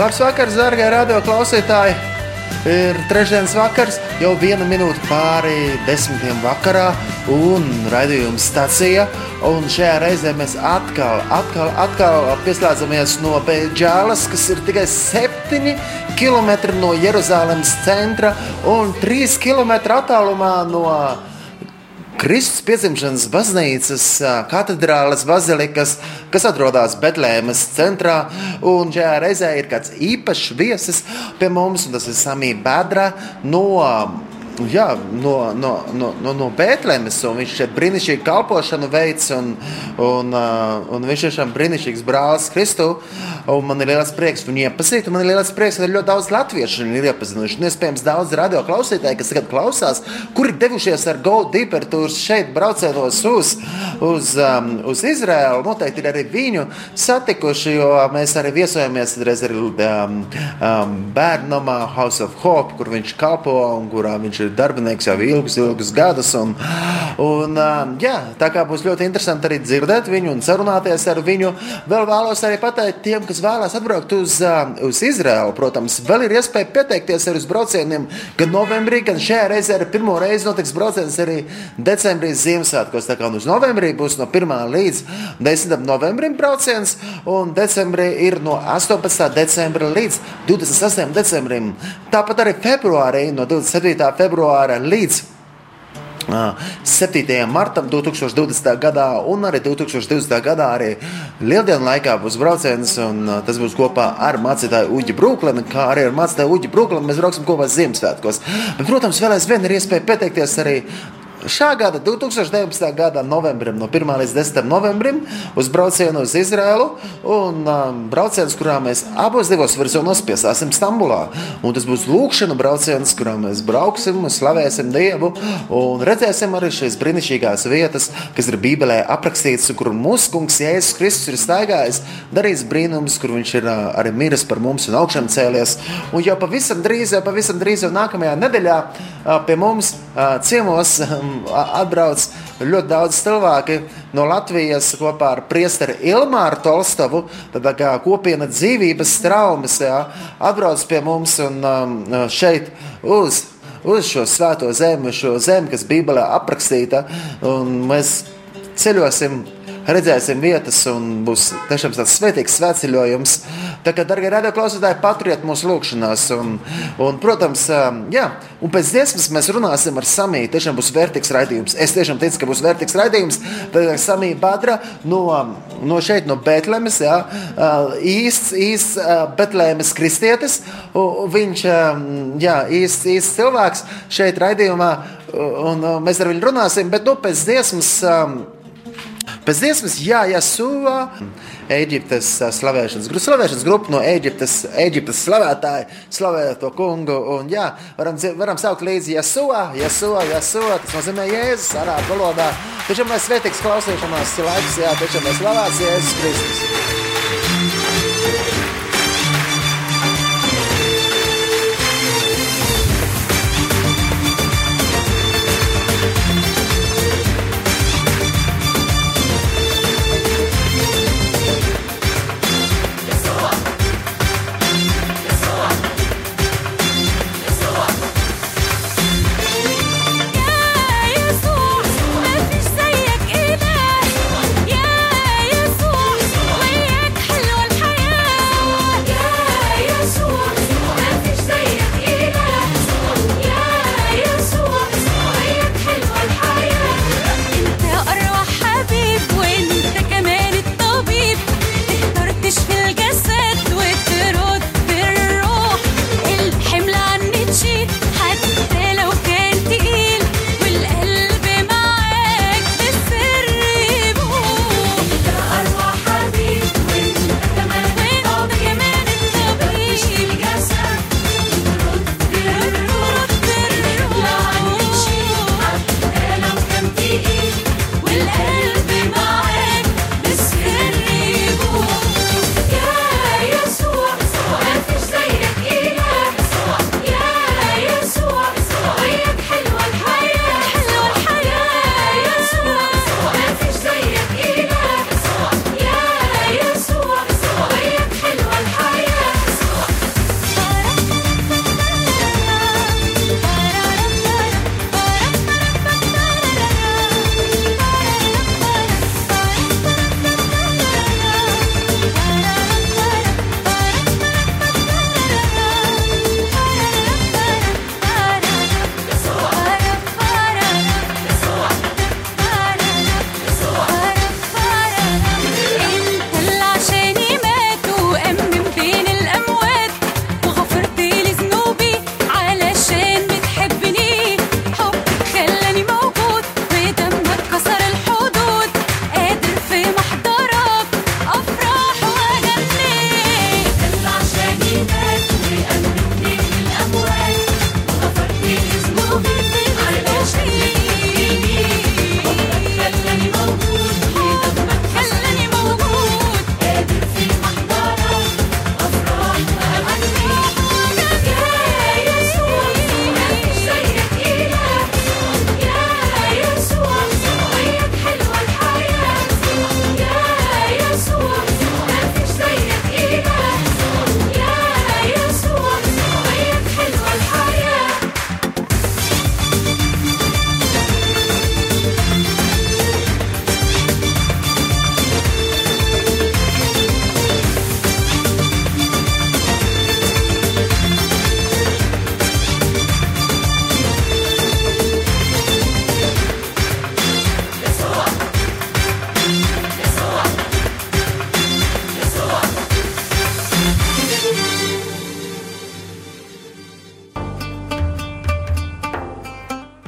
Labs vakars, darbie radio klausītāji! Ir trešdienas vakars, jau viena minūte pāri desmitiem vakarā, un raidījuma stācija. Un šajā reizē mēs atkal, atkal, atkal pieslēdzamies no Beidžālas, kas ir tikai 7 km no Jeruzalemes centra un 3 km attālumā no Kristus piedzimšanas baznīcas katedrāles bazilikas, kas atrodas Betlēmas centrā. Un šajā reizē ir kāds īpašs viesis pie mums, un tas ir Samī Bedra no jā, no, no, no, no, no Bēntlēmes. Viņš šeit brīnišķīgi kalpošanu veids, un, un, un viņš ir tiešām brīnišķīgs brālis Kristu. Man ir liels prieks viņu iepazīt, un man ir liels prieks, ka ļoti daudz latviešu viņu ir iepazinuši. Un iespējams, daudz radio klausītāji, kas tagad klausās, kuri devušies ar Go Deeper tūrus šeit, braucētos uz, uz, um, uz Izraēlu, noteikti ir arī viņu satikuši, jo mēs arī viesojamies reiz arī um, um, bērnamā House of Hope, kur viņš kalpo un kurā viņš ir darbinieks jau ilgus, ilgus gadus. Un, un, jā, tā kā būs ļoti interesanti arī dzirdēt viņu un sarunāties ar viņu. Vēl vēlos arī pateikt tiem, kas vēlās atbraukt uz, uz Izraēlu. Protams, vēl ir iespēja pieteikties arī uz braucieniem gan novembrī, gan šajā reizē arī pirmo reizi notiks brauciens arī decembrī Ziemassvētkos. Tā kā uz novembrī būs no 1. līdz 10. novembrim brauciens, un decembrī ir no 18. decembra līdz 28. decembrim. Tāpat arī februārī no 27. februāra līdz 7. martam 2020. gadā un arī 2020. gadā arī Lieldienu laikā būs brauciens, un tas būs kopā ar mācītāju Uģi Brūklinu, kā arī ar mācītāju Uģi Brūklinu. Mēs brauksim kopā Ziemassvētkos. Bet, protams, vēl aizvien ir iespēja pieteikties arī Šā gada, 2019. gada novembrim, no 1. līdz 10. novembrim, uz braucienu uz Izraēlu. Un um, brauciens, kurā mēs abos divos virzienos piesāsim Stambulā. Un tas būs lūkšana brauciens, kurā mēs brauksim, slavēsim Dievu un redzēsim arī šīs brīnišķīgās vietas, kas ir Bībelē aprakstītas, kur mūsu kungs Jēzus Kristus ir staigājis, darījis brīnumus, kur viņš ir uh, arī miris par mums un augšām cēlies. Un jau pavisam drīz, jau pavisam drīz, jau nākamajā nedēļā uh, pie mums uh, ciemos. Um, atbrauc ļoti daudz cilvēku no Latvijas kopā ar priesteri Ilmāru Tolstovu. Kā kopiena dzīvības traumas jā, atbrauc pie mums un um, šeit uz, uz šo svēto zemi, šo zemi, kas Bībelē aprakstīta. Mēs ceļosim redzēsim vietas, un būs tiešām tāds svētīgs svētceļojums. Tā kā, darbie radio klausītāji, paturiet mūsu lūgšanās. Un, un, protams, jā, un pēc dziesmas mēs runāsim ar Samiju. Tiešām būs vērtīgs raidījums. Es tiešām ticu, ka būs vērtīgs raidījums. Tad Samija Badra no, no šeit, no Betlemes, jā, īsts, īsts Betlemes kristietis. Viņš jā, īsts, īsts cilvēks šeit raidījumā, un mēs ar viņu runāsim, bet nu, pēc dziesmas. Pēc dziesmas, Jā, Jasūvā, Eģiptes slavēšanas, slavēšanas grupa no Eģiptes, Eģiptes slavētāji slavē to kungu. Un, jā, varam, varam saukt līdzi Jasūvā, Jasūvā, Jasūvā, tas nozīmē Jēzus, arābu valodā. Taču mēs svētīgs klausīšanās laiks, jā, taču mēs slavēts Jēzus Kristus.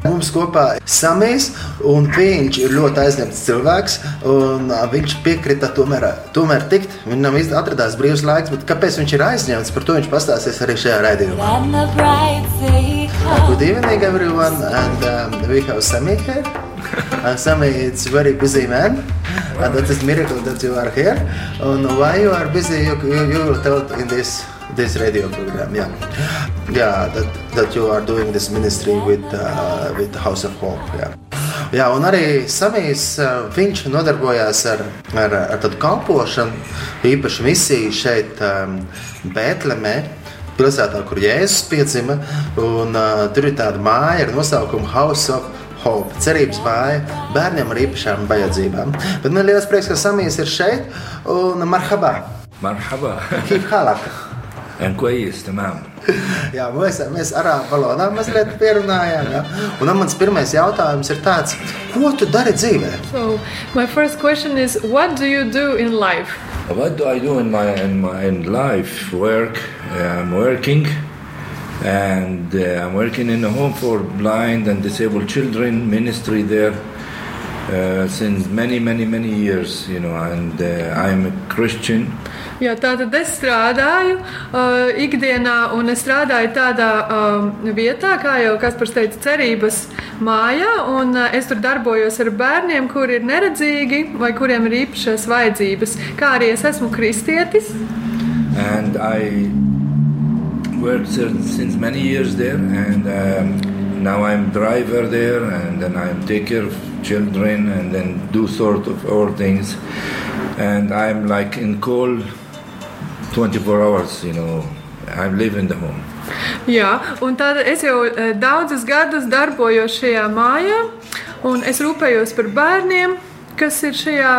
Mums kopā ir Samijs, un viņš ir ļoti aizņemts cilvēks. Viņš piekrita tomēr, tomēr tikt. Viņam atradās brīvs laiks, bet kāpēc viņš ir aizņemts, par to viņš pastāstīs arī šajā raidījumā. Good evening, everyone, and um, we have Sami here. And Sami, it's very busy man, and that is miracle that you are here. And why you are busy, you, you, you will tell in this this radio program. Yeah, yeah, that, that you are doing this ministry with uh, with House of Hope. Yeah. Jā, un arī Samijs viņš nodarbojās ar, ar, ar tādu kalpošanu, īpaši misiju šeit, um, Bēltlemē, pilsētā, kur Jēzus piedzima. Un, uh, tur ir tāda māja ar nosaukumu House of Hope, cerības māja bērniem ar īpašām vajadzībām. Bet man liels prieks, ka Samijs ir šeit un marhabā. Marhabā. Kif halak? Ko īsti mēm? Jā, mēs, mēs arābu valodā mazliet pierunājām. Ja? Un man mans pirmais jautājums ir tāds, ko tu dari dzīvē? So, my first question is, what do you do in life? What do I do in my, in my in life? Work, I'm working. And uh, I'm working in a home for blind and disabled children ministry there since many, many, many years, you know, and uh, I'm a Christian. Jā, tātad es strādāju uh, ikdienā, un es strādāju tādā um, vietā, kā jau Kaspars teica, cerības mājā. Un, uh, es tur darbojos ar bērniem, kuri ir neredzīgi vai kuriem ir īpašas vajadzības. Kā arī es esmu kristietis. And I worked since many years there, and um, now I'm driver there, and then I take care of children, and then do sort of all things. And I'm like in call 24 hours, you know. I live in the home. Jā, un tad es jau daudzus gadus darbojos šajā mājā, un es rūpējos par bērniem, kas ir šajā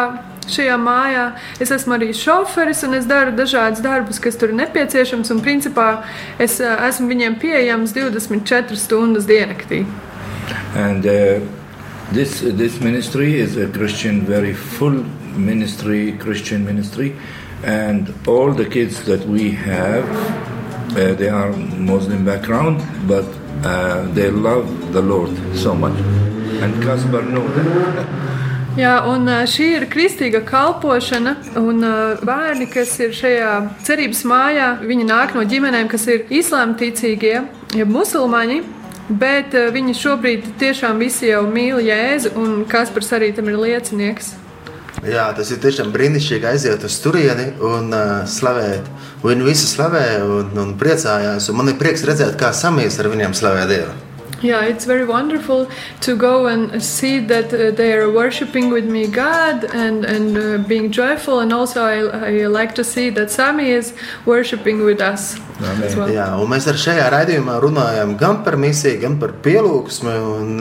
šajā mājā. Es esmu arī šoferis un es daru dažādus darbus, kas tur ir nepieciešams. Un principā es esmu viņiem pieejams 24 stundas diennaktī. And, uh, this, this ministry is a Christian, very full ministry, Christian ministry. And all the kids that we have, uh, they are Muslim background, but uh, they love the Lord so much. And Kaspar knows that. Jā, un šī ir kristīga kalpošana, un bērni, kas ir šajā cerības mājā, viņi nāk no ģimenēm, kas ir ja musulmaņi. Bet viņi šobrīd tiešām visi jau mīl Jēzu, un Kaspars arī tam ir liecinieks. Jā, tas ir tiešām brīnišķīgi aiziet uz turieni un uh, slavēt. Viņi visi slavē un, un priecājās. Un man ir prieks redzēt, kā samies ar viņiem slavē Dievu. Yeah, it's very wonderful to go and see that uh, they are worshiping with me God and, and uh, being joyful. And also, I, I like to see that Sami is worshiping with us. Well. Jā, un mēs ar šajā raidījumā runājam gan par misiju, gan par pielūgsmu.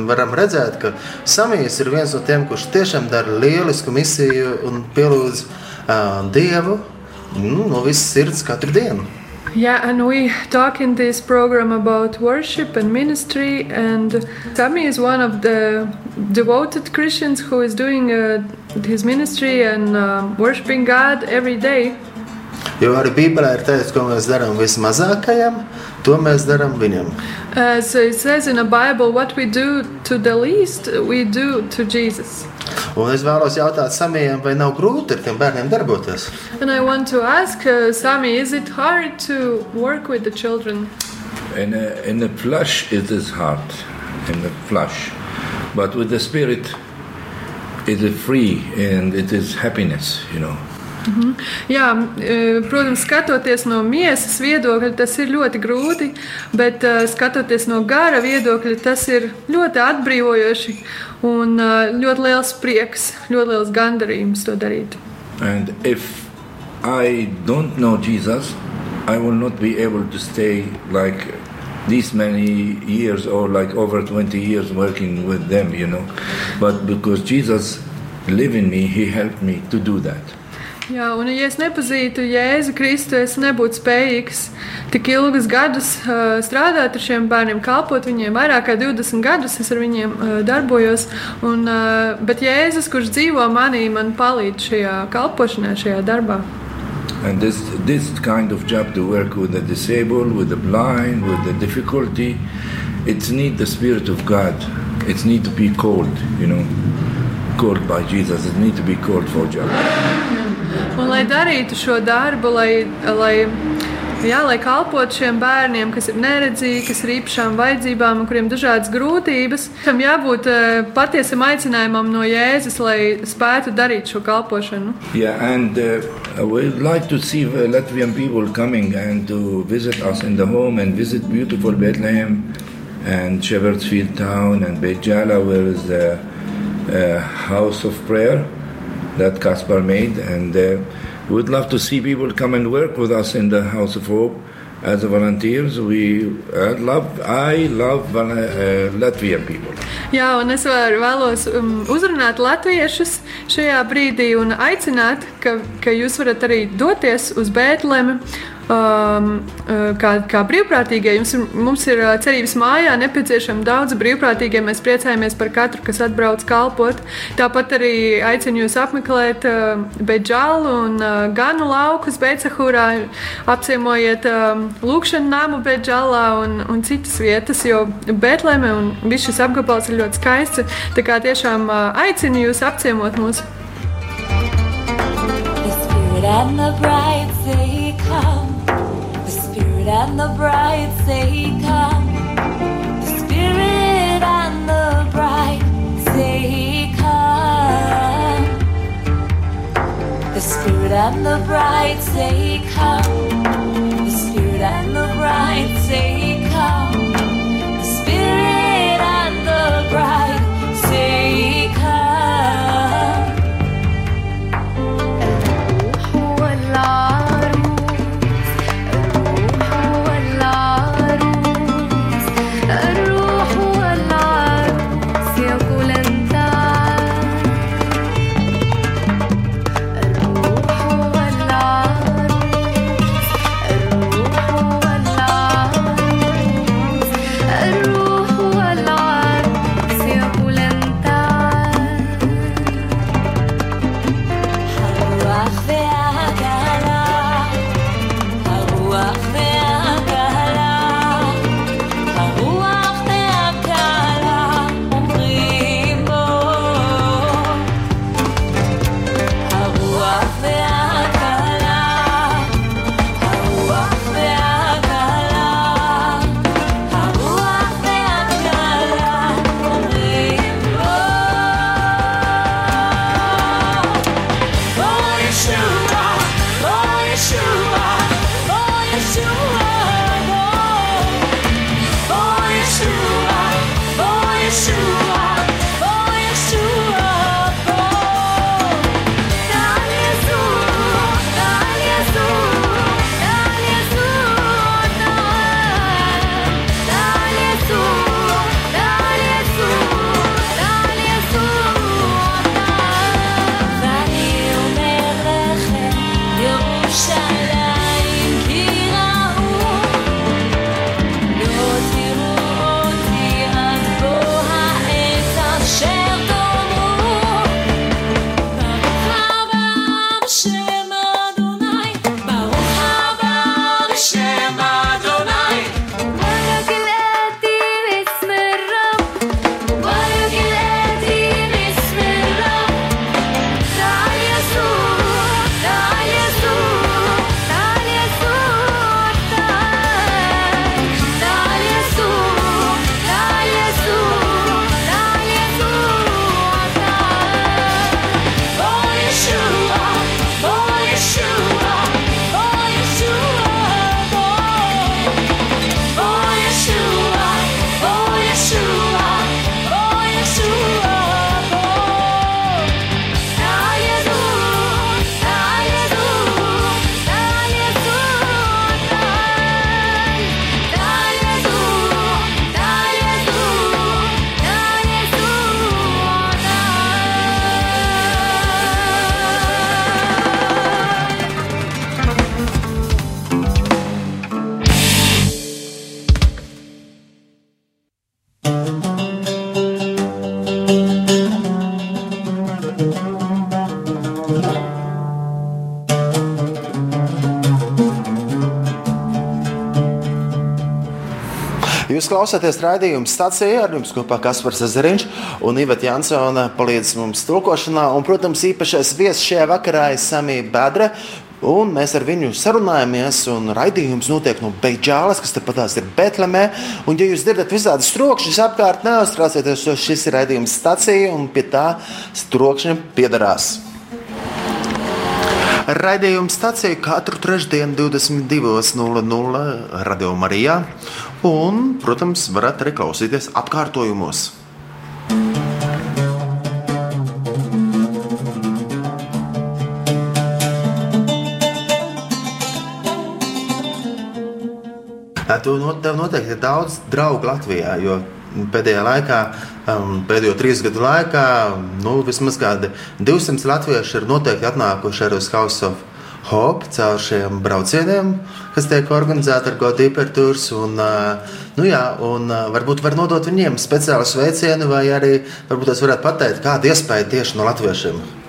Varam redzēt, ka Samijs ir viens no tiem, kurš tiešām dara lielisku misiju un pielūdz uh, Dievu nu, no visas sirds katru dienu. Yeah, and we talk in this program about worship and ministry. And Tammy is one of the devoted Christians who is doing uh, his ministry and uh, worshiping God every day. Jo arī Bībelē ir teikts, ko mēs darām vismazākajam, to mēs darām viņam. Uh, so it says in the Bible, what we do to the least, we do to Jesus. Un es vēlos jautāt Samijam, vai nav grūti ar tiem bērniem darboties? And I want to ask uh, Sami, is it hard to work with the children? In, a, in the flesh, it is hard, in the flesh. But with the spirit, it is free and it is happiness, you know. -hmm. Jā, protams, skatoties no miesas viedokļa, tas ir ļoti grūti, bet skatoties no gara viedokļa, tas ir ļoti atbrīvojoši un ļoti liels prieks, ļoti liels gandarījums to darīt. And if I don't know Jesus, I will not be able to stay like these many years or like over 20 years working with them, you know. But because Jesus live in me, he helped me to do that. Jā, un ja es nepazītu Jēzu Kristu, es nebūtu spējīgs tik ilgus gadus uh, strādāt ar šiem bērniem, kalpot viņiem. Vairāk kā 20 gadus es ar viņiem uh, darbojos. Un, uh, bet Jēzus, kurš dzīvo manī, man palīdz šajā kalpošanā, šajā darbā. And this, this kind of job to work with the disabled, with the blind, with the difficulty, it needs the Spirit of God it need to be called, you know, called by Jesus. It need to be called for job. Un, lai darītu šo darbu, lai, lai, jā, lai kalpotu šiem bērniem, kas ir neredzīgi, kas ir īpašām vajadzībām kuriem ir dažādas grūtības, tam jābūt eh, patiesam aicinājumam no Jēzus, lai spētu darīt šo kalpošanu. Yeah, and uh, we'd like to see uh, Latvian people coming and to visit us in the home and visit beautiful Bethlehem and Shepherd's Field town and Beit Jala, where is the uh, house of prayer that Caspar made. And uh, we'd love to see people come and work with us in the House of Hope as volunteers. We uh, love, I love uh, Latvian people. Jā, un es vēlos um, uzrunāt latviešus šajā brīdī un aicināt, ka, ka jūs varat arī doties uz Bēntlemi. Um, uh, kā, kā brīvprātīgie, jums, mums ir uh, cerības mājā nepieciešami daudz brīvprātīgie. Mēs priecājamies par katru, kas atbrauc kalpot. Tāpat arī aicinu jūs apmeklēt uh, Beidžālu un uh, Ganu laukus Beicahūrā. Apciemojiet um, lūkšanu namu Beidžālā un, un citas vietas, jo Betlēme un viss šis apgabals ir ļoti skaists. Tā kā tiešām uh, aicinu jūs apciemot mūsu The Spirit and the bride and the bride say, Come. The Spirit and the bride say, Come. The Spirit and the bride say, Come. The Spirit and the bride say, Come. The Spirit and the bride say, Revolution! Klausāties raidījuma stācijā ar jums kopā Kaspars Zariņš un Iveta Jansona palīdz mums tulkošanā. Un, protams, īpašais viesis šajā vakarā ir Samija Bedra. Un mēs ar viņu sarunājamies, un raidījums notiek no Beidžāles, kas tepat ir Betlemē. Un, ja jūs dzirdat visādas trokšņus apkārt, neuztraucieties, jo šis ir raidījums stacija, un pie tā trokšņa piedarās. Raidījuma stācija katru trešdienu, 22.00 Radio Marijā. Un, protams, varat arī klausīties no- Tev noteikti ir daudz draugu Latvijā, jo pēdējā laikā, um, pēdējo trīs gadu laikā, nu, vismaz kādi 200 latvieši ir noteikti atnākuši arī uz House of Hope caur šiem braucieniem, kas tiek organizēti ar GoDeeper Tours. Un, uh, nu jā, un uh, varbūt var nodot viņiem speciālu sveicienu, vai arī varbūt jūs varētu pateikt, kāda iespēja tieši no latviešiem.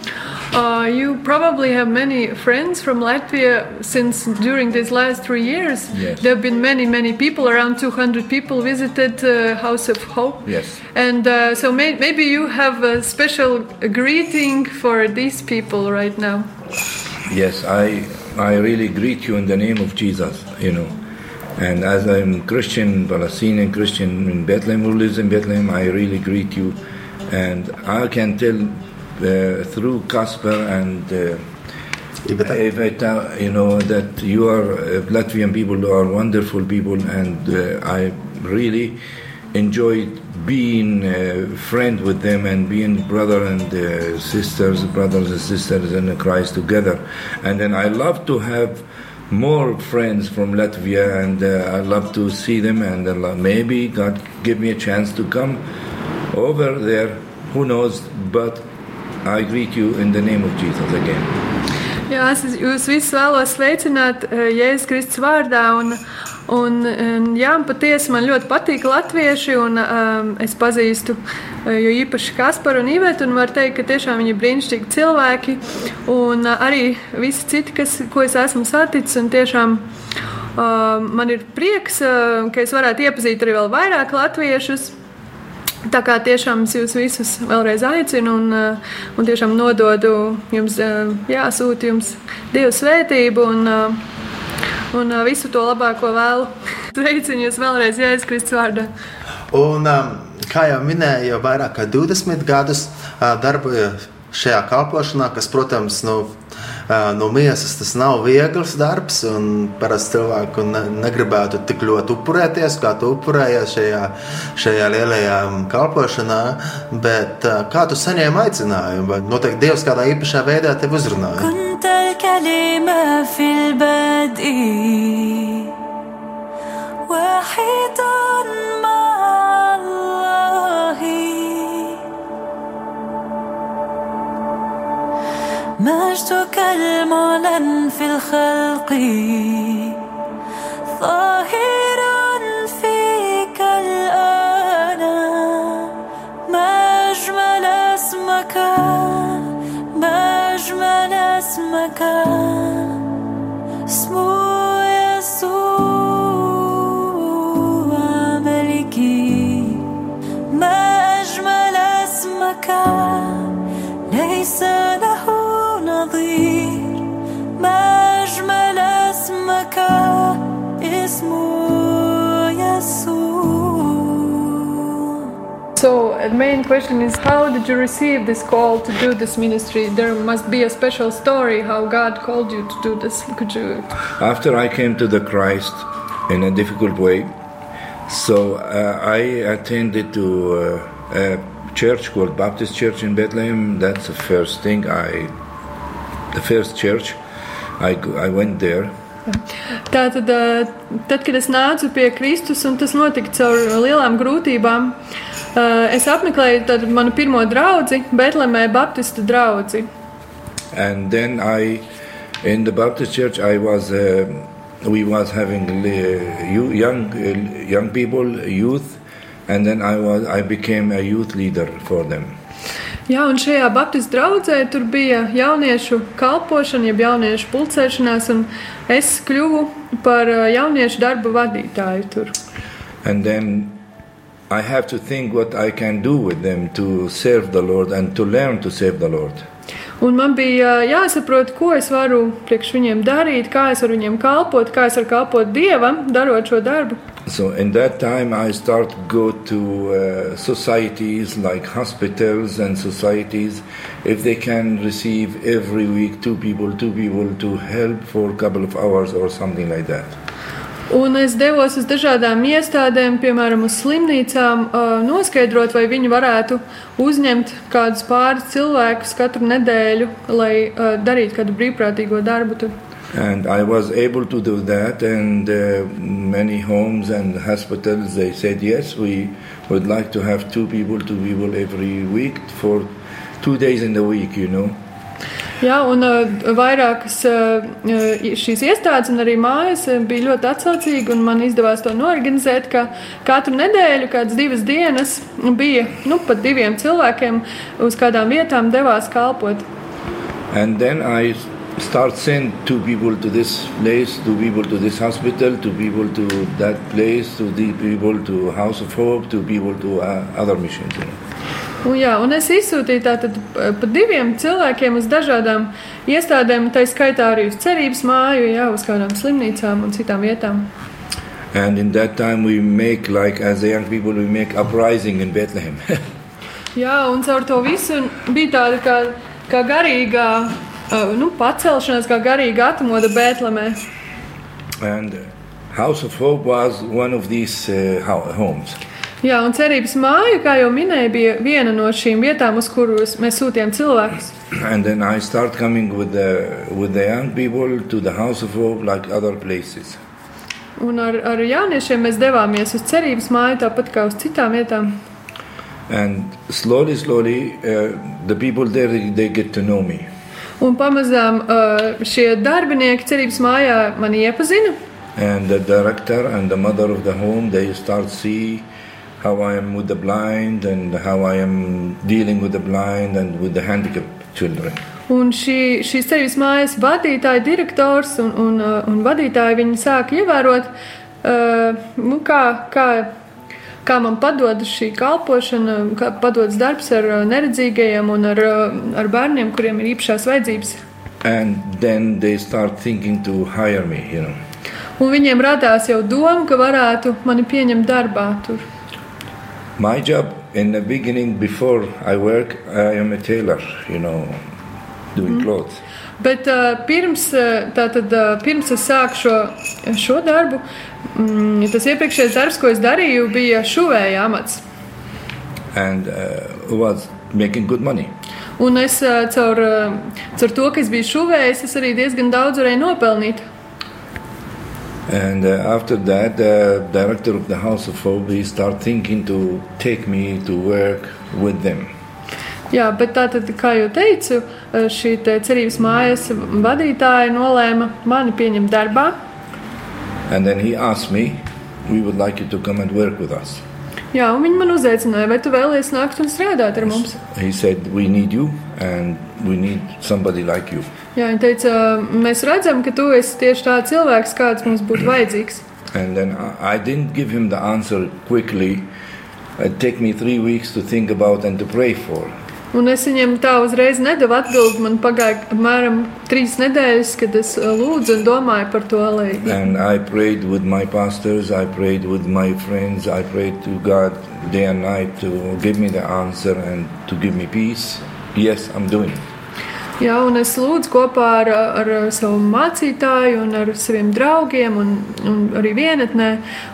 Uh, you probably have many friends from Latvia since during these last three years. Yes. There have been many, many people, around 200 people visited uh, House of Hope. Yes. And uh, so may- maybe you have a special greeting for these people right now. Yes, I I really greet you in the name of Jesus, you know. And as I'm Christian, Palestinian Christian in Bethlehem, who lives in Bethlehem, I really greet you. And I can tell through Casper and uh, Iveta. You know, that you are uh, Latvian people are wonderful people, and uh, I really enjoyed being a friend with them and being brother and uh, sisters, brothers and sisters in Christ together. And then I love to have more friends from Latvia, and uh, I love to see them. And love- maybe God give me a chance to come over there. Who knows? But I greet you in the name of Jesus again. Jā, es jūs visus vēlos sveicināt eh, Jēzus Kristus vārdā. Un, un, jā, patiesi man ļoti patīk latvieši, un um, es pazīstu eh, jo īpaši Kasparu un Ivetu, un varu teikt, ka tiešām viņi ir brīnišķīgi cilvēki. Un uh, arī visi citi, kas, ko es esmu saticis, un tiešām uh, man ir prieks, ka es varētu iepazīt arī vēl vairāk latviešus. Tā kā tiešām es jūs visus vēlreiz aicinu un, uh, un tiešām nododu jums, uh, jāsūta jums Dieva svētību un, uh, un visu to labāko vēlu. Sveicinu jūs vēlreiz Jēzus Kristus vārdā. Un, um, kā jau minēju, jau vairāk kā 20 gadus uh, darbojas šajā kalpošanā, kas, protams, nu, uh, no miesas tas nav viegls darbs. un Parasti cilvēku ne, negribētu tik ļoti upurēties, kā tu upurējies šajā, šajā lielajā um, kalpošanā. Bet uh, kā tu saņēmi aicinājumu? Vai noteikti Dievs kādā īpašā veidā tevi uzrunāja? كنت الكلمة في البدء واحد مع مجدك المعلن في الخلق. ظاهر فيك الآن. ما أجمل اسمك؟ ما أجمل اسمك؟ اسمك؟ ليس So the main question is how did you receive this call to do this ministry? There must be a special story how God called you to do this. Could you? After I came to the Christ in a difficult way, so uh, I attended to uh, a church called Baptist Church in Bethlehem. That's the first thing I, the first church. I, I went there. Tātad, eh, tad, kad es nācu pie Kristus, un tas notika caur lielām grūtībām, es apmeklēju tad manu pirmo draugu, Betlemē, Baptistu draugu. and then I, in the Baptist church, I was we was having young young people, youth, and then I was I became a youth leader for them. Jā, un šajā Baptistu draugzē tur bija jauniešu kalpošana, jeb jauniešu pulcēšanās, un es kļuvu par eh, jauniešu darba vadītāju tur. And then I have to think what I can do with them to serve the Lord and to learn to serve the Lord. Un man bija ā, jāsaprot, ko es varu priekš viņiem darīt, kā es varu viņiem kalpot, kā es varu kalpot Dievam, darot šo darbu. So in that time, I start go to uh, societies like hospitals and societies, if they can receive every week two people, two people to help for a couple of hours or something like that. Un es devos uz dažādām iestādēm, piemēram, uz slimnīcām, ā, noskaidrot, vai viņi varētu uzņemt kādus pāris cilvēkus katru nedēļu, lai ā, darītu kādu brīvprātīgo darbu tur. And I was able to do that, and uh, many homes and hospitals they said yes, we would like to have two people, two people every week for two days in the week, you know. Jā, un uh, vairākas uh, šīs iestādes un arī mājas uh, bija ļoti atsaucīgi, un man izdevās to norganizēt, ka katru nedēļu, kādas divas dienas, bija nu, pat diviem cilvēkiem uz kādām vietām devās kalpot. And then I start send two people to this place, two people to this hospital, two people to that place, two the people to House of Hope, two people to uh, other missions. You know. Un, jā, un es izsūtīju tātad uh, pa diviem cilvēkiem uz dažādām iestādēm, tā skaitā arī uz cerības māju, jā, uz kādām slimnīcām un citām vietām. And in that time we make like as young people we make uprising in Bethlehem. Jā, un caur to visu bija tāda kā, kā garīgā uh, nu, pacelšanās, kā garīga atmoda Bēltlemē. and House of Hope was one of these uh, ho- homes. Jā, un cerības māja, kā jau minēju, bija viena no šīm vietām, uz kuras mēs sūtījām cilvēkus. And then I start coming with the with the young people to the House of Hope like other places. Un ar, ar jauniešiem mēs devāmies uz cerības māju, tāpat kā uz citām vietām. And slowly, slowly, uh, the people there they, they get to know me. Un pamazām uh, šie darbinieki cerības mājā mani iepazina. And the director and the mother of the home they start see how I am with the blind and how I am dealing with the blind and with the handicapped children. Un šī, šīs cerības mājas vadītāja, direktors un, un, uh, un vadītāji viņi sāka ievērot, uh, nu, kā, kā, kā man padodas šī kalpošana, kā padodas darbs ar neredzīgajiem un ar, ar bērniem, kuriem ir īpašās vajadzības. And then they start thinking to hire me, you know. Un viņiem radās jau doma, ka varētu mani pieņemt darbā tur. My job in the beginning, before I work, I am a tailor, you know, doing clothes. Bet uh, pirms, uh, tātad, uh, pirms es sāku šo, šo darbu, mm, tas iepriekšējais darbs, ko es darīju, bija šuvēja amats. And uh, was making good money. Un es uh, caur, uh, caur to, ka es biju šuvējis, es arī diezgan daudz varēju nopelnīt. And uh, after that, the director of the House of Hope, he start thinking to take me to work with them. Jā, bet tā tad, kā jau teicu, šī te cerības mājas vadītāja nolēma mani pieņemt darbā. And then he asked me, we would like you to come and work with us. Jā, un viņi man uzaicināja, vai tu vēlies nākt un strādāt ar mums? He said, we need you and we need somebody like you. Jā, viņa teica, mēs redzam, ka tu esi tieši tāds cilvēks, kāds mums būtu vajadzīgs. And then I I didn't give him the answer quickly. It took me three weeks to think about and to pray for. And I prayed with my pastors, I prayed with my friends, I prayed to God day and night to give me the answer and to give me peace. Yes, I'm doing it. Jā, un es lūdzu kopā ar, ar savu mācītāju, un ar saviem draugiem, un, un arī vienatnē,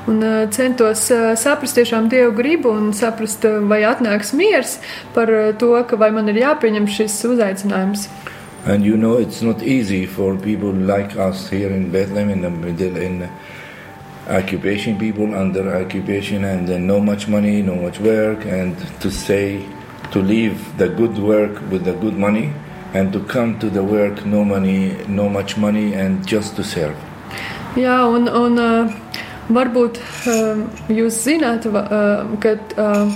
un uh, centos uh, saprast tiešām dievu gribu un saprast, uh, vai atnāks miers par to, ka vai man ir jāpieņem šis uzaicinājums. And you know, it's not easy for people like us here in Bethlehem in the middle in occupation, people under occupation, and then no much money, no much work, and to say to leave the good work with the good money and to come to the work no money, no much money, and just to serve. Jā, un, un uh, varbūt uh, jūs zināt, uh, ka uh,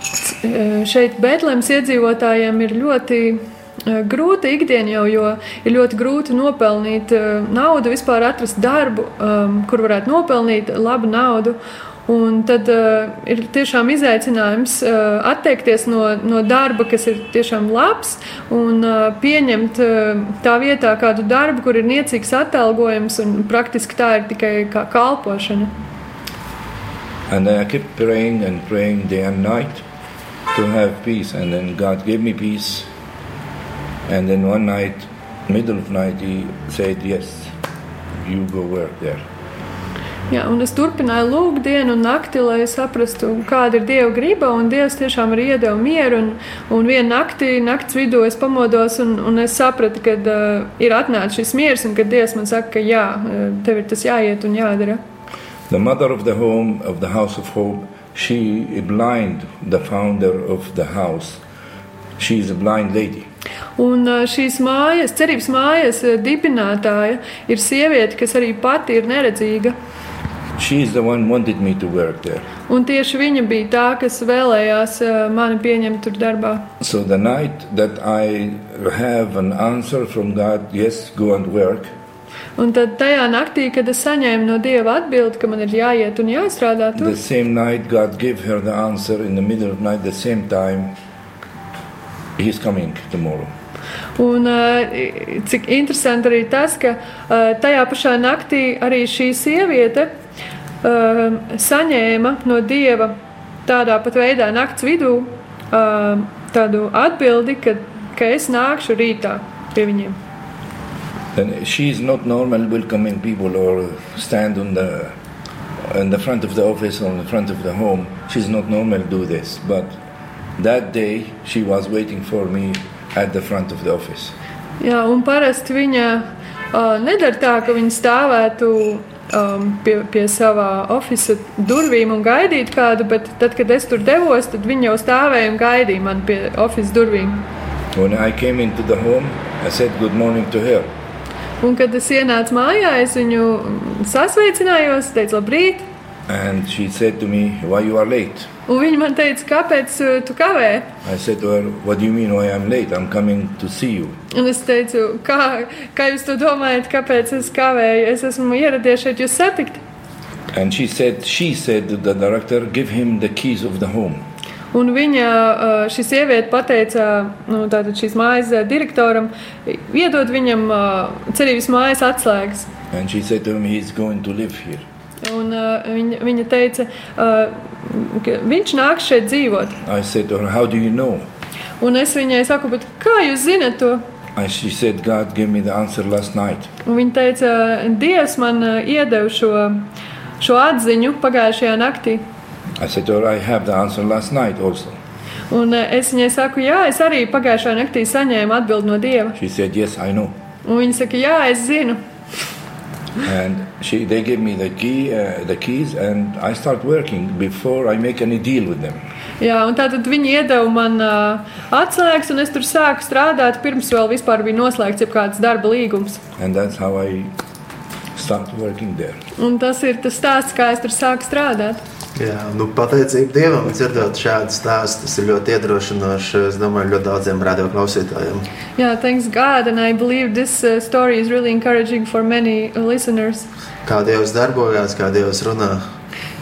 c- šeit Bēntlēmas iedzīvotājiem ir ļoti uh, grūta ikdiena jau, jo ir ļoti grūti nopelnīt uh, naudu, vispār atrast darbu, um, kur varētu nopelnīt labu naudu. Un tad uh, ir tiešām izaicinājums uh, atteikties no, no darba, kas ir tiešām labs, un uh, pieņemt uh, tā vietā kādu darbu, kur ir niecīgs atalgojums, un praktiski tā ir tikai kā kalpošana. And I kept praying and praying day and night to have peace. And then God gave me peace. And then one night, middle of night, He said, Yes, you go work there. Jā, un es turpināju lūgt dienu un nakti, lai saprastu, kāda ir Dieva griba. Un Dievs tiešām arī iedeva mieru. Un, un vienā naktī, naktas vidū, es pamodos un, un es sapratu, ka uh, ir atnācis šis miers un ka Dievs man saka, ka jā, uh, tev ir tas jāiet un jādara. The mother of the home, of the house of hope, she blind, the founder of the house. She is a blind lady. Un uh, šīs mājas, cerības mājas uh, dibinātāja ir sieviete, kas arī pati ir neredzīga. Un tieši viņa bija tā, kas vēlējās uh, mani pieņemt tur darbā. So the night that I have an answer from God, yes, go and work, Un tad tajā naktī, kad es saņēmu no Dieva atbildi, ka man ir jāiet un jāstrādā tur, the same night God gave her the answer in the middle of night, the same time, He's coming tomorrow. Un, uh, cik interesanti arī tas, ka uh, tajā pašā naktī arī šī sieviete uh, saņēma no dieva tādā pat veidā nakts vidū uh, tādu atbildi, ka, ka es nākšu rītā pie viņiem. And she is not normal welcoming people or stand on the in the front of the office or in the front of the home. She's not normal do this, but that day she was waiting for me at the front of the office. Jā, un parasti viņa uh, nedara tā, ka viņa stāvētu um, pie, pie savā oficiālā durvīm un gaidītu kādu, bet tad, kad es tur devos, tad viņa jau stāvēja un gaidīja man pie oficiālā durvīm. When I came into the home, I said good morning to her. Un, kad es ienācu mājā, es viņu sasveicinājos, teicu, labrīt. And she said to me, Why you are late? Un viņa man teica, kāpēc uh, tu kavē? I said you mean I'm late? I'm coming to see you. Un es teicu, kā, kā jūs to domājat, kāpēc es kavēju? Es esmu ieradies šeit jūs satikt. And she said, She said the director, Give him the keys of the home. Un viņa, uh, šī sieviete pateica nu, šīs mājas uh, direktoram, iedod viņam cerības mājas atslēgas. And she said to him, He's going to live here. Un, uh, viņa, viņa teica, uh, ka viņš nāks šeit dzīvot. I said you know? Un es viņai saku, "Bet kā jūs zinat to? Said, God gave me the answer last night. Un viņa teica, Dievs man uh, iedeva šo, šo atziņu pagājušajā naktī. I said her, I have the answer last night also. Un uh, es viņai saku, jā, es arī pagājušajā naktī saņēmu atbildi no Dieva. She said, Yes, I know. Un viņa saka, jā, es zinu. And she, they gave me the key, uh, the keys, and I start working before I make any deal with them. Jā, un tātad viņi iedeva man uh, atslēgas, un es tur sāku strādāt, pirms vēl vispār bija noslēgts jebkāds darba līgums. And that's how I start working there. Un tas ir tas stāsts, kā es tur sāku strādāt. Jā, nu, pateicība Dievam dzirdot šādu stāstu. Tas ir ļoti iedrošinoši. Es domāju, ļoti daudziem radioklausītājiem. Jā, thanks God, and I believe this uh, story is really encouraging for many listeners Kā Dievs darbojās, kā Dievs runā.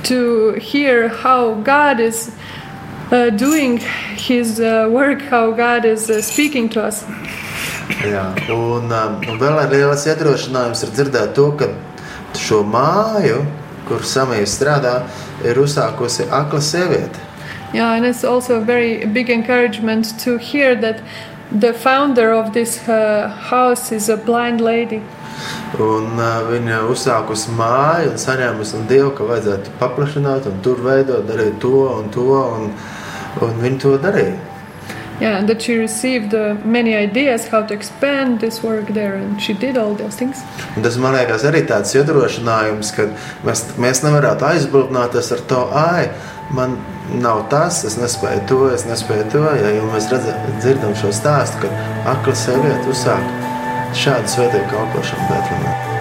to hear how God is uh, doing His uh, work, how God is uh, speaking to us. Jā, un, um, un vēl ir liels iedrošinājums ir dzirdēt to, ka šo māju, kur samija strādā, ir uzsākusi akla sieviete. Yeah, and it's also a very big encouragement to hear that the founder of this uh, house is a blind lady. Un, uh, viņa uzsākusi māju un saņēmusi no Dieva, ka vajadzētu paplašināt, un tur veidot, darīt to un to. Un, un viņa to darīja. Yeah, and that she received uh, many ideas how to expand this work there, and she did all those things. Un tas man liekas arī tāds iedrošinājums, ka mēs, mēs nevaram aizbildināties ar to, ah, man nav tas, es nespēju to, es nespēju to. Ja jau mēs redzam, dzirdam šo stāstu, kad akla sieviete uzsāk šādu svētību kalpošanu Betlemē.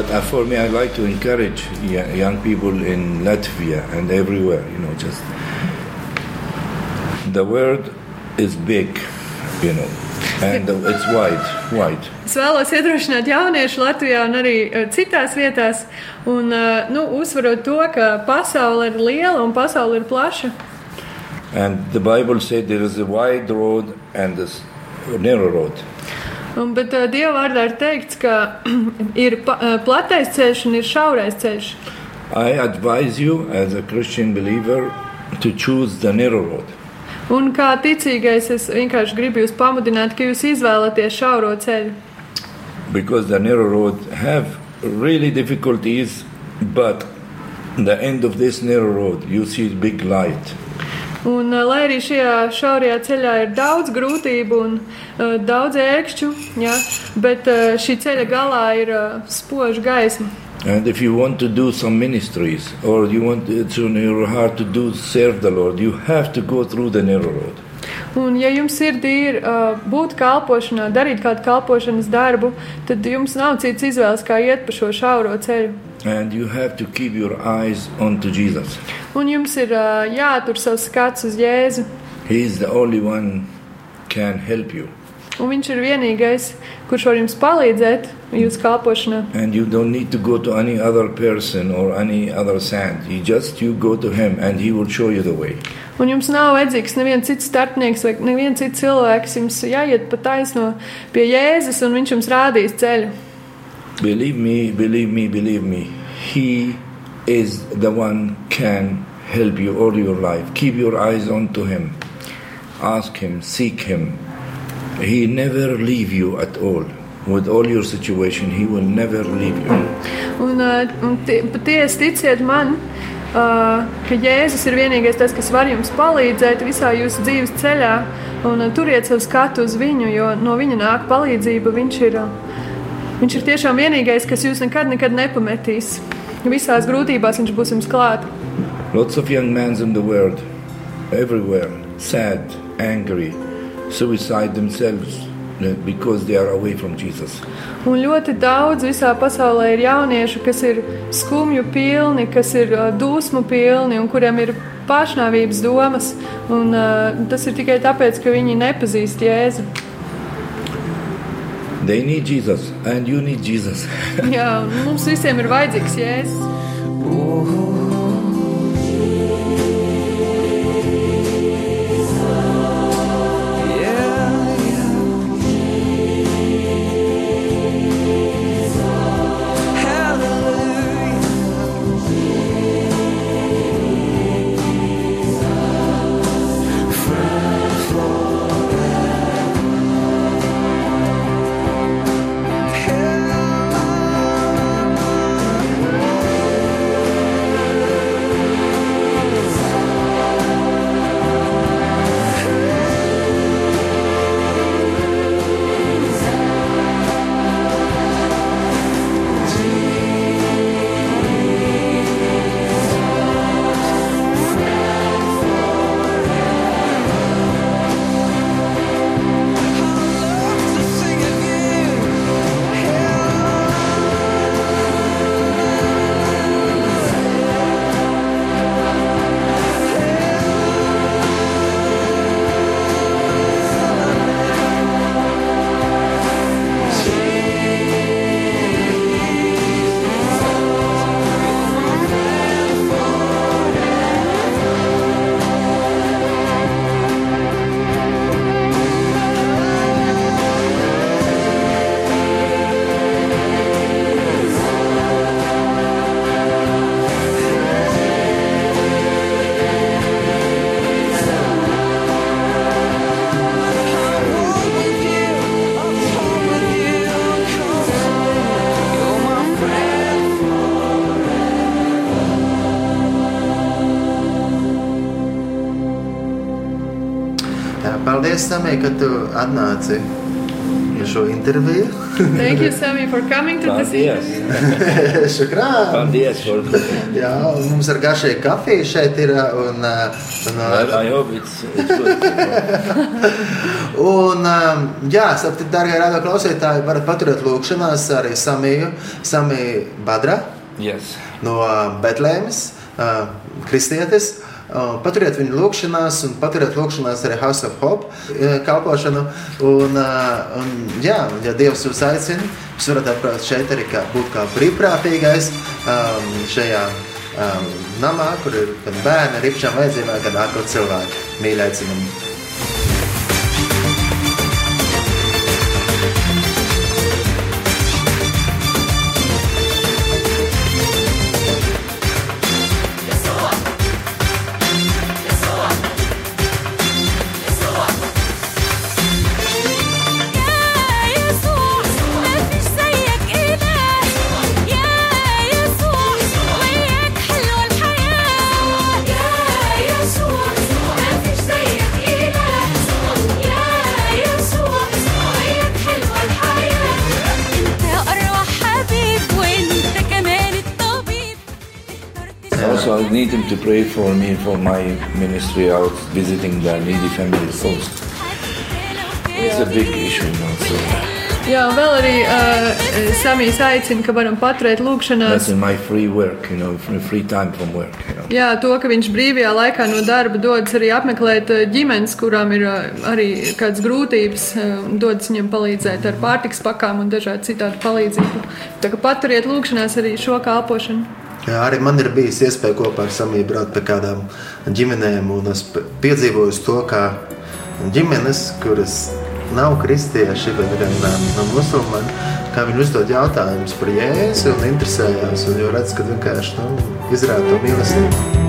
But uh, for me, I like to encourage young people in Latvia and everywhere. You know, just the world is big, you know, and it's wide, wide. Es vēlos iedrošināt jauniešu Latvijā un arī eh, citās vietās, un eh, nu, uzsverot to, ka pasaule ir liela un pasaule ir plaša. And the Bible said there is a wide road and a narrow road. Un, bet uh, Dieva vārdā ir teikts, ka ir pa, uh, platais ceļš un ir šaurais ceļš. I advise you, as a Christian believer, to choose the narrow road. Un kā ticīgais, es vienkārši gribu jūs pamudināt, ka jūs izvēlaties šauro ceļu. because the narrow road have really difficulties but the end of this narrow road you see big light Un, uh, lai arī šajā šaurajā ceļā ir daudz grūtību un uh, daudz ērkšķu, ja, bet uh, šī ceļa galā ir uh, spoža gaisma. and if you want to do some ministries or you want it's in your heart to do serve the lord you have to go through the narrow road Un, ja jums sirdī ir uh, būt kalpošanā, darīt kādu kalpošanas darbu, tad jums nav cits izvēles, kā iet pa šo šauro ceļu. and you have to keep your eyes onto jesus Un jums ir uh, jātur savs skats uz Jēzu. he is the only one can help you Un viņš ir vienīgais, kurš var jums palīdzēt jūsu kalpošanā. and you don't need to go to any other person or any other saint you just you go to him and he will show you the way Un jums nav vajadzīgs neviens cits starpnieks vai neviens cits cilvēks. Jums jāiet pa taisno pie Jēzus, un viņš jums rādīs ceļu. Believe me, believe me, believe me. He is the one can help you all your life. Keep your eyes onto him. Ask him, seek him. He never leave you at all. With all your situation, he will never leave you. Un, uh, un tie- patiesi ticiet man, uh, ka Jēzus ir vienīgais tas, kas var jums palīdzēt visā jūsu dzīves ceļā. Un turiet savu skatu uz viņu, jo no viņa nāk palīdzība. Viņš ir, viņš ir tiešām vienīgais, kas jūs nekad, nekad nepametīs. Visās grūtībās viņš būs jums klāt. Lots of young men in the world, everywhere, sad, angry, suicide themselves because they are away from Jesus. Un ļoti daudz visā pasaulē ir jauniešu, kas ir skumju pilni, kas ir uh, dusmu pilni un kuriem ir pašnāvības domas. Un, uh, tas ir tikai tāpēc, ka viņi nepazīst Jēzu. They need Jesus, and you need Jesus. Jā, mums visiem ir vajadzīgs Jēzus. Jā, ka tu atnāci par šo interviju. Thank you, Sammy, for coming to this Paldies! Šukrā! Paldies Jā, mums ar garšēju kafiju šeit ir. Un, un, I, uh, I hope it's, it's good. un um, jā, sapratu, darbie radio klausītāji, varat paturēt lūkšanās arī Samiju, Samiju Badra Yes. no uh, Betlēmas, uh, kristietis. Paturiet viņu lūgšanās, un paturiet lūgšanās arī House of Hope kalpošanu. Un, un, jā, ja Dievs jūs aicina, jūs varat atbraukt šeit arī kā, būt kā brīvprātīgais šajā namā, kur ir gan bērni ar īpašām vajadzībām, gan ārkārtīgi cilvēki. Mīļi aicinam! I need him to pray for me for my ministry out visiting the needy family first. It's a big issue, know. So Jā, un vēl arī uh, Samijs aicina, ka varam paturēt lūgšanās. work, you know, work. You know. Jā, to, ka viņš brīvajā laikā no darba dodas arī apmeklēt eh, ģimenes, kurām ir eh, arī kādas grūtības, eh, un dodas viņam palīdzēt ar pārtiks pakām un dažādu citādu palīdzību. Tā kā paturiet lūgšanās arī šo kalpošanu. Jā, arī man ir bijis iespēja kopā ar Samiju braukt pie kādām ģimenēm, un es piedzīvoju to, kā ģimenes, kuras nav kristieši, bet gan nav musulmaņi, kā viņi uzdod jautājumus par jēzu un interesējās, un jau redz, ka vienkārši nu, izrāda to mīlestību.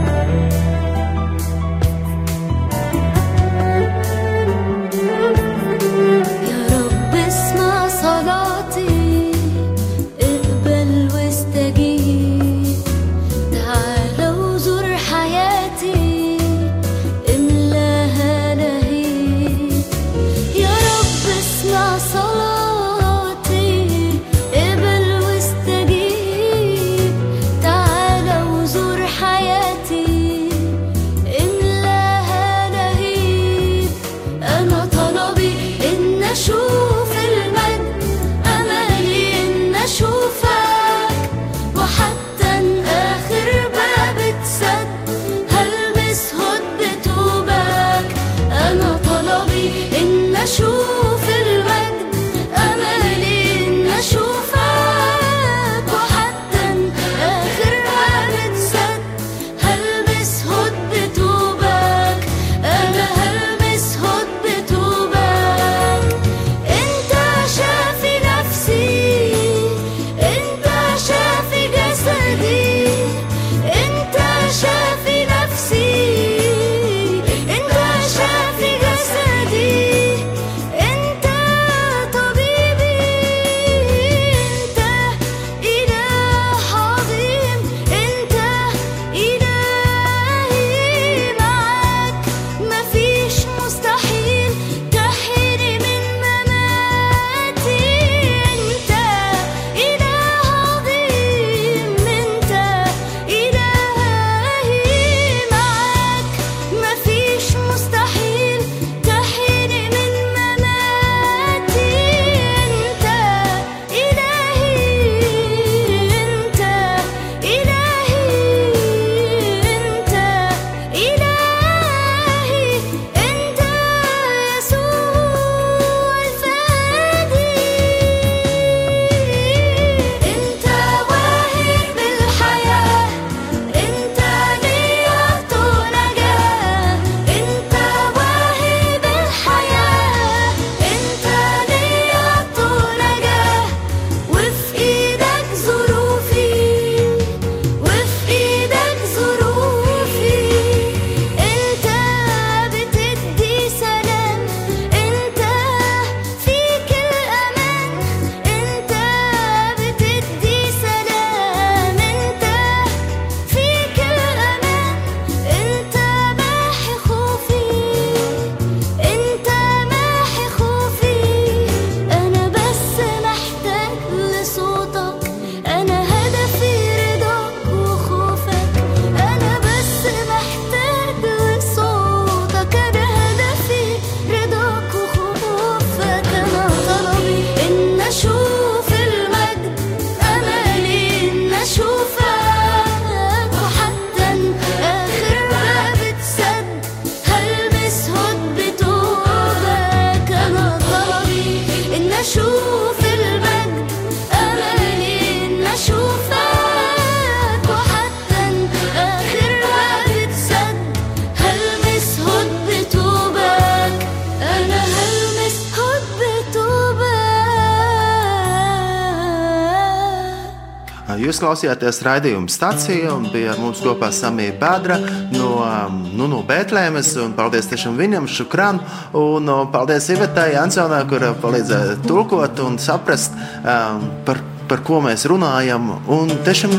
Klausījāties raidījuma stācijā un bija ar mums kopā Samija Bēdra no, um, nu, no Bētlēmes. Paldies tiešām viņam, Šukran. Un uh, paldies Ivetai Ansonai, kur palīdzēja tulkot un saprast um, par par ko mēs runājam. Un tiešām,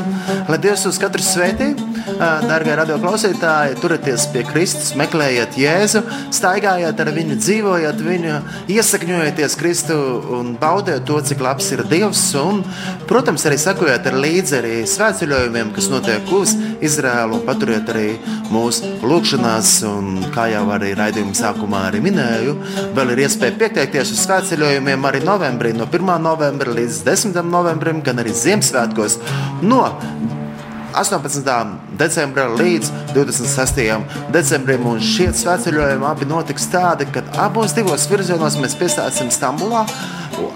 lai Dievs uz katru svētī, darbie radioklausītāji, turieties pie Kristus, meklējiet Jēzu, staigājiet ar viņu, dzīvojiet viņu, iesakņojieties Kristu un baudiet to, cik labs ir Dievs. Un, protams, arī sakojiet ar līdzi arī svētceļojumiem, kas notiek uz Izrēlu, un paturiet arī mūsu lūgšanās, kā jau arī raidījuma sākumā arī minēju, vēl ir iespēja pieteikties uz svētceļojumiem arī novembrī, no 1. novembra līdz 10. novembrim, gan arī Ziemassvētkos no 18. decembra līdz 26. decembrim. Un šie svētceļojumi abi notiks tādi, ka abos divos virzienos mēs piestāsim Stambulā.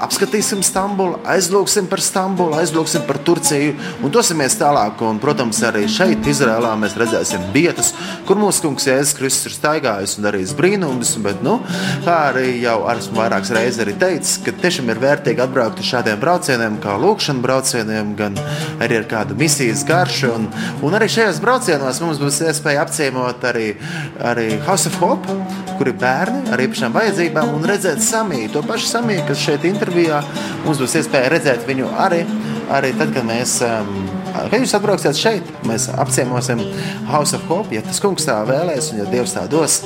Apskatīsim Stambulu, aizlūgsim par Stambulu, aizlūgsim par Turciju un dosimies tālāk. Un, protams, arī šeit, Izrēlā, mēs redzēsim vietas, kur mūsu kungs Jēzus Kristus ir staigājis un darījis brīnumus. Bet, nu, kā arī jau esmu vairākas reizes arī teicis, ka tiešām ir vērtīgi atbraukt uz šādiem braucieniem, kā lūkšanas braucieniem, gan arī ar kādu misijas garšu. Un, un arī šajos braucienos mums būs iespēja apciemot arī, arī House of Hope, kur ir bērni ar īpašām vajadzībām, un redzēt Samiju, to pašu Samiju, kas šeit intervijā. Mums būs iespēja redzēt viņu arī, arī tad, kad mēs. Um, Kad jūs atbrauksiet šeit, mēs apciemosim House of Hope, ja tas kungs tā vēlēs un ja Dievs tā dos.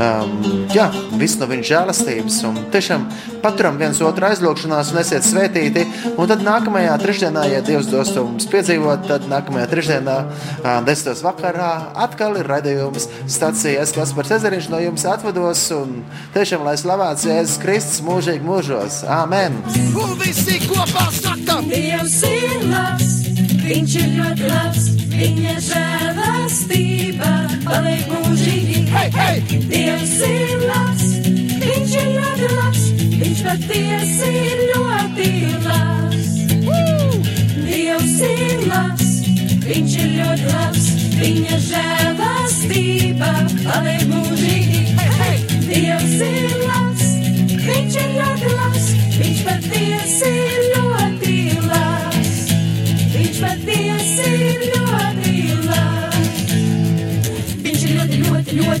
Um, jā, viss no viņa žēlastības. Un tiešām paturam viens otru aizlūgšanās un esiet svētīti. Un tad nākamajā trešdienā, ja Dievs dos to mums piedzīvot, tad nākamajā trešdienā, uh, desmitos vakarā, atkal ir raidījums stācijas, kas par Cezariņš no jums atvados. Un tiešām, lai slavēts Jēzus Kristus mūžīgi mūžos. Āmen! Un visi kopā sakam, Dievs ir labs, viņš ir ļoti labs, viņa žēlastība paliek mūžīgi. hei, hei! Dievs ir labs, viņš ir ļoti labs, viņš patiesi ir ļoti labs. Dievs ir labs, viņš ir ļoti labs, viņa žēlastība paliek mūžīgi. Dievs ir labs, viņš ir ļoti labs, viņš patiesi ir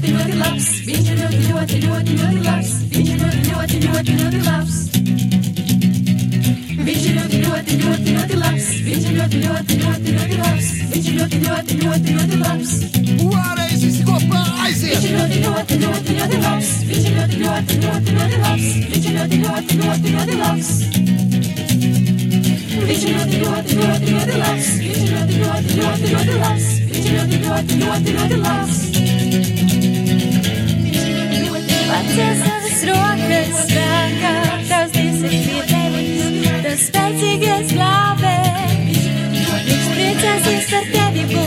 ļoti, ļoti, ļoti labs. Viņš ir ļoti, ļoti, ļoti, ļoti labs. Viņš ir ļoti, ļoti, ļoti, ļoti labs. Viņš ir ļoti, ļoti, ļoti, ļoti labs. Viņš ir ļoti, ļoti, ļoti, ļoti labs. Viņš ir ļoti, ļoti, ļoti, ļoti labs. Vēlreiz visi kopā Viņš aiziet! ir ļoti, ļoti, ļoti, ļoti labs. Viņš ir ļoti, ļoti, ļoti, ļoti labs. Viņš ir ļoti, ļoti, ļoti, ļoti labs. Viņš ir ļoti, ļoti, ļoti, ļoti labs. Viņš ir ļoti, ļoti, ļoti, ļoti labs. Viņš ir ļoti, ļoti, ļoti, ļoti labs. Pacies savas rokas spēkā, tavs dievs ir pie tevis, tas spēcīgais glābē. Viņš priecāsies par tevi būs,